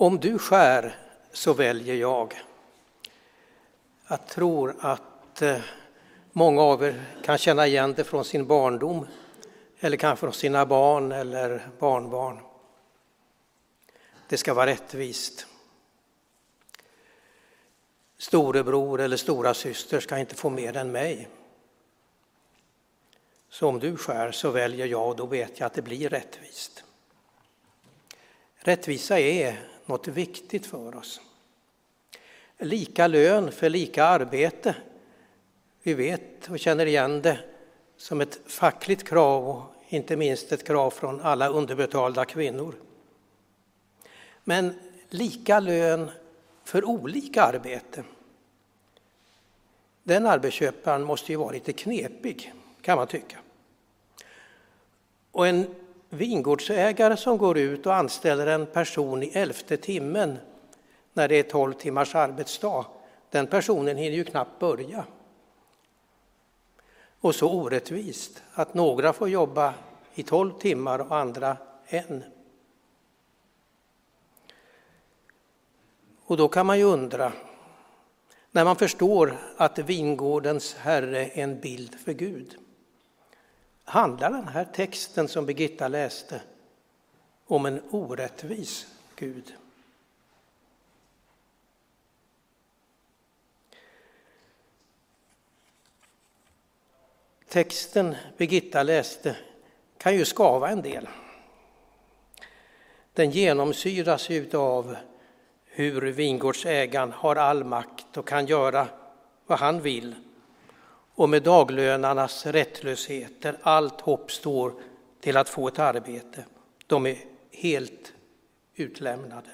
Om du skär så väljer jag. Jag tror att eh, många av er kan känna igen det från sin barndom eller kanske från sina barn eller barnbarn. Det ska vara rättvist. Storebror eller stora syster ska inte få mer än mig. Så om du skär så väljer jag och då vet jag att det blir rättvist. Rättvisa är något viktigt för oss. Lika lön för lika arbete. Vi vet och känner igen det som ett fackligt krav och inte minst ett krav från alla underbetalda kvinnor. Men lika lön för olika arbete. Den arbetsköparen måste ju vara lite knepig, kan man tycka. Och en vingårdsägare som går ut och anställer en person i elfte timmen när det är tolv timmars arbetsdag, den personen hinner ju knappt börja. Och så orättvist att några får jobba i tolv timmar och andra en. Och då kan man ju undra, när man förstår att vingårdens herre är en bild för Gud. Handlar den här texten som Birgitta läste om en orättvis Gud? Texten Birgitta läste kan ju skava en del. Den genomsyras av hur vingårdsägaren har all makt och kan göra vad han vill. Och med daglönarnas rättlöshet, där allt hopp står till att få ett arbete. De är helt utlämnade.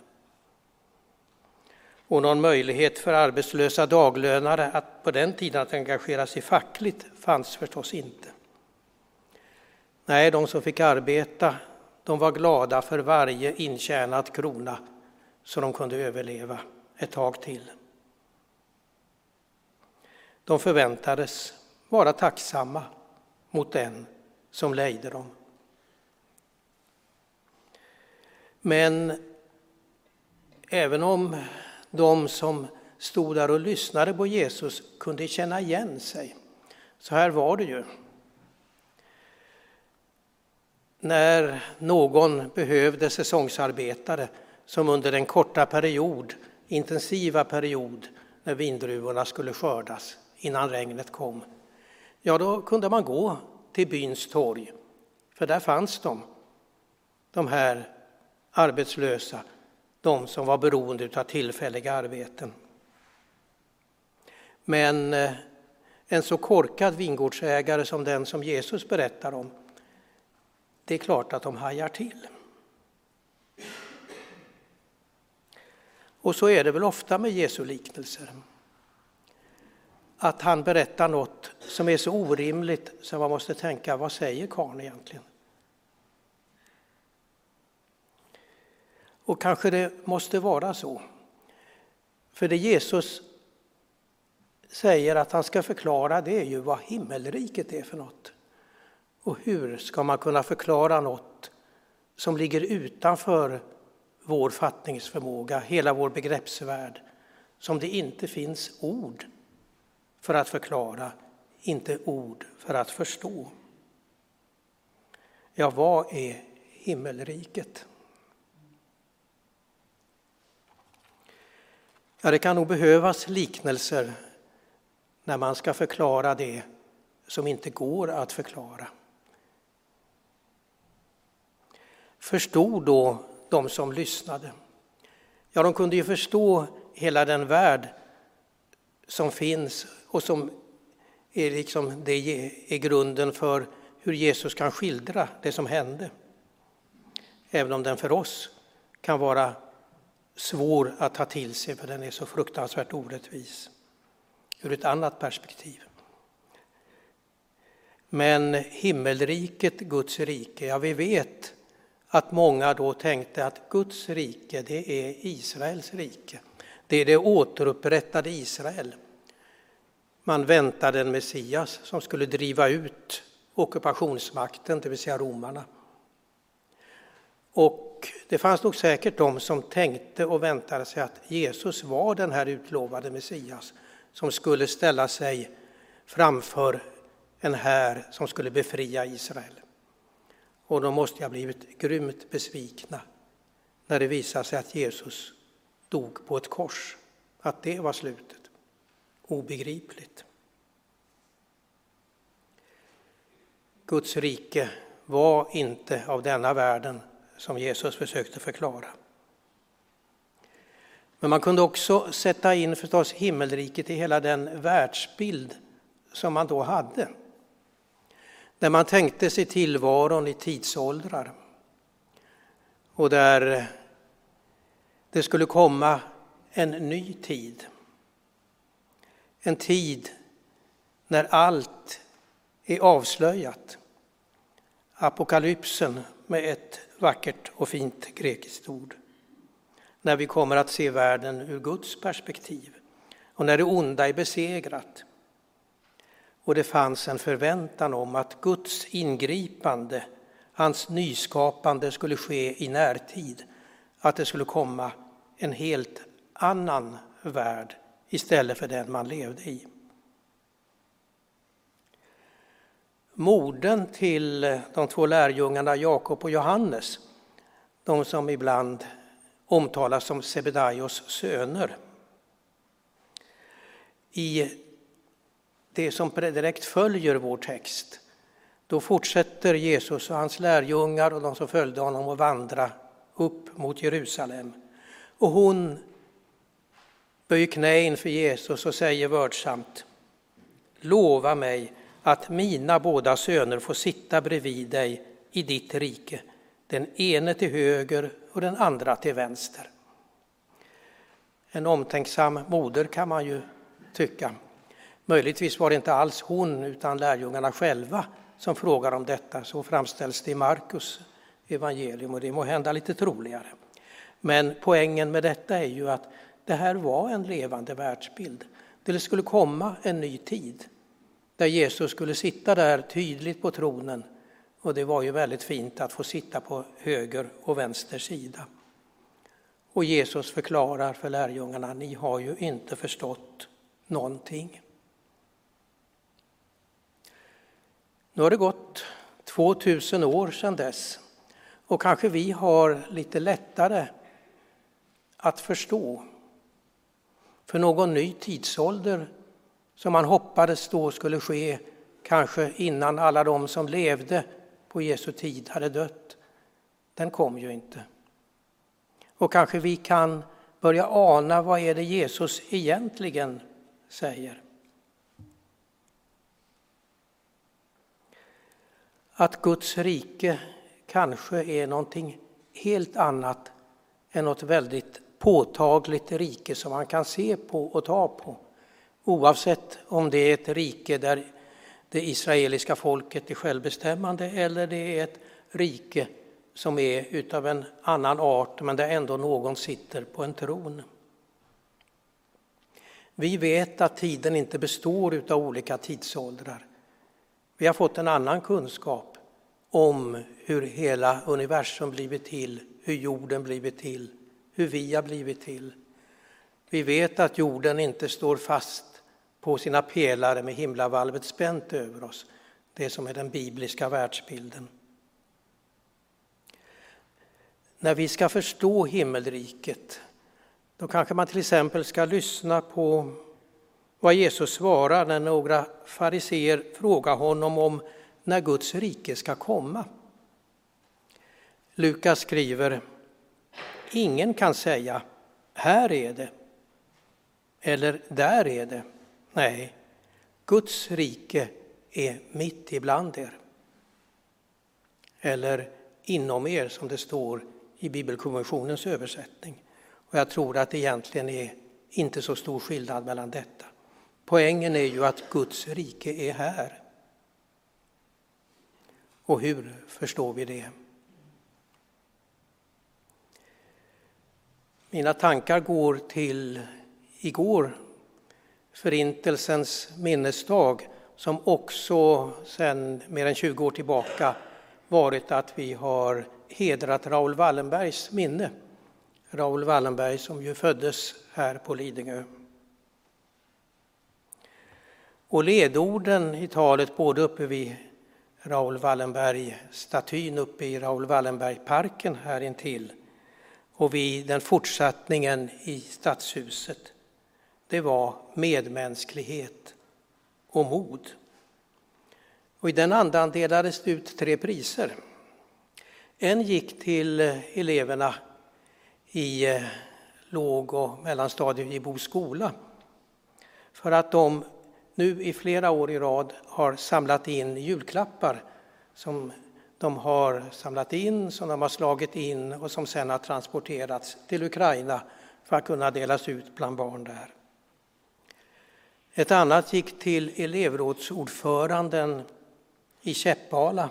Och någon möjlighet för arbetslösa daglönare att på den tiden att engagera sig fackligt fanns förstås inte. Nej, de som fick arbeta, de var glada för varje intjänad krona så de kunde överleva ett tag till. De förväntades vara tacksamma mot den som lejde dem. Men även om de som stod där och lyssnade på Jesus kunde känna igen sig, så här var det ju. När någon behövde säsongsarbetare som under den korta period, intensiva period, när vindruvorna skulle skördas innan regnet kom, ja då kunde man gå till byns torg, för där fanns de, de här arbetslösa, de som var beroende av tillfälliga arbeten. Men eh, en så korkad vingårdsägare som den som Jesus berättar om, det är klart att de hajar till. Och så är det väl ofta med Jesu liknelser. Att han berättar något som är så orimligt så man måste tänka, vad säger karln egentligen? Och kanske det måste vara så. För det Jesus säger att han ska förklara det är ju vad himmelriket är för något. Och hur ska man kunna förklara något som ligger utanför vår fattningsförmåga, hela vår begreppsvärld, som det inte finns ord för att förklara, inte ord för att förstå. Ja, vad är himmelriket? Ja, det kan nog behövas liknelser när man ska förklara det som inte går att förklara. Förstod då de som lyssnade? Ja, de kunde ju förstå hela den värld som finns och som är, liksom, det är grunden för hur Jesus kan skildra det som hände. Även om den för oss kan vara svår att ta till sig för den är så fruktansvärt orättvis ur ett annat perspektiv. Men himmelriket, Guds rike, ja vi vet att många då tänkte att Guds rike det är Israels rike. Det är det återupprättade Israel. Man väntade en Messias som skulle driva ut ockupationsmakten, det vill säga romarna. Och det fanns nog säkert de som tänkte och väntade sig att Jesus var den här utlovade Messias som skulle ställa sig framför en här som skulle befria Israel. Och de måste ha blivit grymt besvikna när det visade sig att Jesus dog på ett kors. Att det var slutet. Obegripligt. Guds rike var inte av denna världen som Jesus försökte förklara. Men man kunde också sätta in förstås himmelriket i hela den världsbild som man då hade. Där man tänkte sig tillvaron i tidsåldrar och där det skulle komma en ny tid. En tid när allt är avslöjat. Apokalypsen med ett vackert och fint grekiskt ord. När vi kommer att se världen ur Guds perspektiv och när det onda är besegrat. Och det fanns en förväntan om att Guds ingripande, hans nyskapande skulle ske i närtid. Att det skulle komma en helt annan värld istället för den man levde i. Morden till de två lärjungarna Jakob och Johannes, de som ibland omtalas som Sebedaios söner. I det som direkt följer vår text, då fortsätter Jesus och hans lärjungar och de som följde honom att vandra upp mot Jerusalem. Och hon böjer knä inför Jesus och säger vördsamt Lova mig att mina båda söner får sitta bredvid dig i ditt rike, den ene till höger och den andra till vänster. En omtänksam moder kan man ju tycka. Möjligtvis var det inte alls hon utan lärjungarna själva som frågar om detta. Så framställs det i Markus evangelium och det må hända lite troligare. Men poängen med detta är ju att det här var en levande världsbild. Det skulle komma en ny tid där Jesus skulle sitta där tydligt på tronen och det var ju väldigt fint att få sitta på höger och vänster sida. Och Jesus förklarar för lärjungarna, ni har ju inte förstått någonting. Nu har det gått 2000 år sedan dess och kanske vi har lite lättare att förstå. För någon ny tidsålder som man hoppades då skulle ske kanske innan alla de som levde på Jesu tid hade dött, den kom ju inte. Och kanske vi kan börja ana vad är det Jesus egentligen säger. Att Guds rike kanske är någonting helt annat än något väldigt påtagligt rike som man kan se på och ta på. Oavsett om det är ett rike där det israeliska folket är självbestämmande eller det är ett rike som är utav en annan art men där ändå någon sitter på en tron. Vi vet att tiden inte består utav olika tidsåldrar. Vi har fått en annan kunskap om hur hela universum blivit till, hur jorden blivit till, hur vi har blivit till. Vi vet att jorden inte står fast på sina pelare med himlavalvet spänt över oss, det som är den bibliska världsbilden. När vi ska förstå himmelriket, då kanske man till exempel ska lyssna på vad Jesus svarar när några fariseer frågar honom om när Guds rike ska komma. Lukas skriver, ingen kan säga här är det eller där är det. Nej, Guds rike är mitt ibland er. Eller inom er som det står i Bibelkonventionens översättning. Och jag tror att det egentligen är inte så stor skillnad mellan detta. Poängen är ju att Guds rike är här. Och hur förstår vi det? Mina tankar går till igår Förintelsens minnesdag som också sedan mer än 20 år tillbaka varit att vi har hedrat Raoul Wallenbergs minne. Raoul Wallenberg som ju föddes här på Lidingö. Och ledorden i talet både uppe vid Raoul Wallenberg-statyn uppe i Raoul Wallenberg-parken här intill och vid den fortsättningen i Stadshuset, det var medmänsklighet och mod. Och I den andan delades det ut tre priser. En gick till eleverna i eh, låg och mellanstadiet i Bo skola för att de nu i flera år i rad har samlat in julklappar som de har samlat in, som de har slagit in och som sedan har transporterats till Ukraina för att kunna delas ut bland barn där. Ett annat gick till elevrådsordföranden i Käppala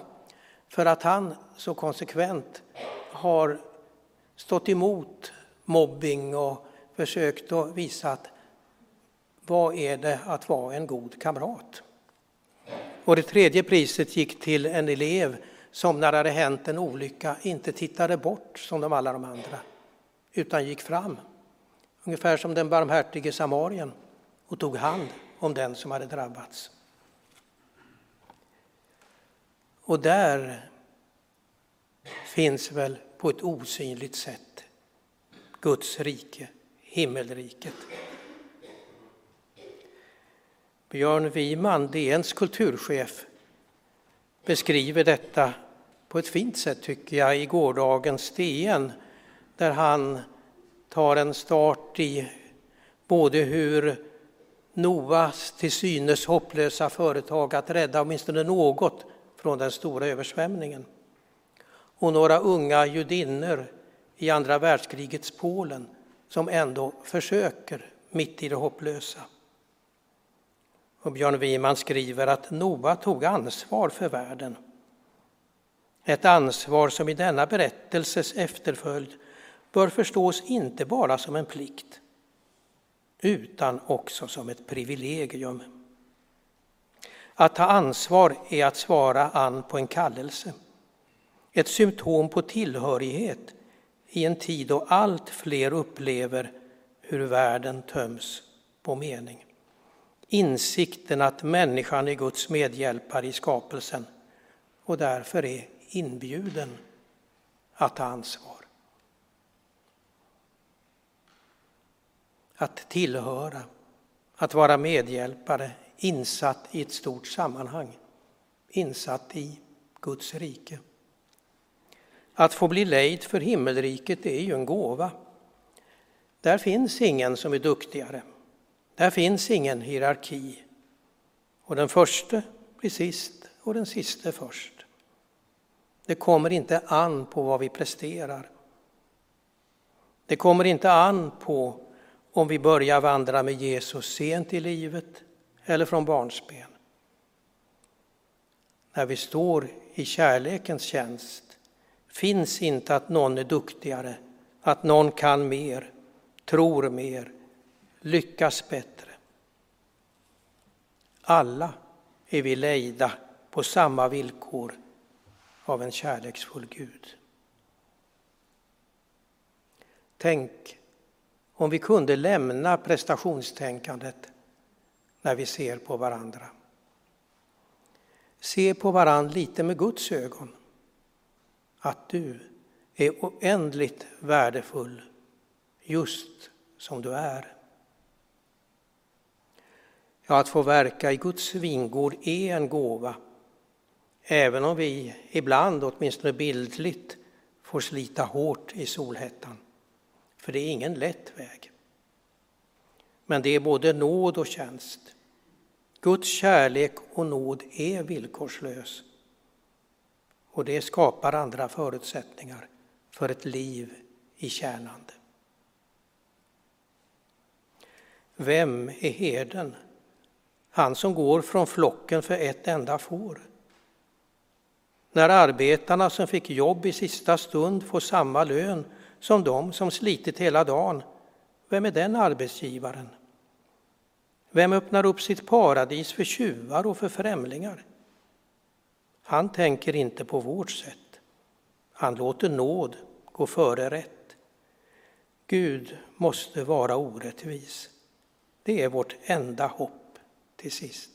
för att han så konsekvent har stått emot mobbing och försökt att visa att vad är det att vara en god kamrat? Och det tredje priset gick till en elev som när det hade hänt en olycka inte tittade bort som de alla de andra, utan gick fram. Ungefär som den barmhärtige samarien och tog hand om den som hade drabbats. Och där finns väl på ett osynligt sätt Guds rike, himmelriket. Björn Wiman, DNs kulturchef, beskriver detta på ett fint sätt tycker jag i gårdagens DN där han tar en start i både hur Noas till synes hopplösa företag att rädda åtminstone något från den stora översvämningen och några unga judinnor i andra världskrigets Polen som ändå försöker mitt i det hopplösa. Och Björn Wiman skriver att Noa tog ansvar för världen. Ett ansvar som i denna berättelses efterföljd bör förstås inte bara som en plikt utan också som ett privilegium. Att ta ansvar är att svara an på en kallelse. Ett symptom på tillhörighet i en tid då allt fler upplever hur världen töms på mening. Insikten att människan är Guds medhjälpare i skapelsen och därför är inbjuden att ta ansvar. Att tillhöra, att vara medhjälpare, insatt i ett stort sammanhang, insatt i Guds rike. Att få bli lejd för himmelriket är ju en gåva. Där finns ingen som är duktigare. Där finns ingen hierarki. Och den första blir sist och den sista först. Det kommer inte an på vad vi presterar. Det kommer inte an på om vi börjar vandra med Jesus sent i livet eller från barnsben. När vi står i kärlekens tjänst finns inte att någon är duktigare, att någon kan mer, tror mer, lyckas bättre. Alla är vi lejda på samma villkor av en kärleksfull Gud. Tänk om vi kunde lämna prestationstänkandet när vi ser på varandra. Se på varandra lite med Guds ögon. Att du är oändligt värdefull just som du är. Ja, att få verka i Guds vingård är en gåva Även om vi ibland, åtminstone bildligt, får slita hårt i solhettan. För det är ingen lätt väg. Men det är både nåd och tjänst. Guds kärlek och nåd är villkorslös. Och det skapar andra förutsättningar för ett liv i tjänande. Vem är herden? Han som går från flocken för ett enda får. När arbetarna som fick jobb i sista stund får samma lön som de som slitit hela dagen, vem är den arbetsgivaren? Vem öppnar upp sitt paradis för tjuvar och för främlingar? Han tänker inte på vårt sätt. Han låter nåd gå före rätt. Gud måste vara orättvis. Det är vårt enda hopp till sist.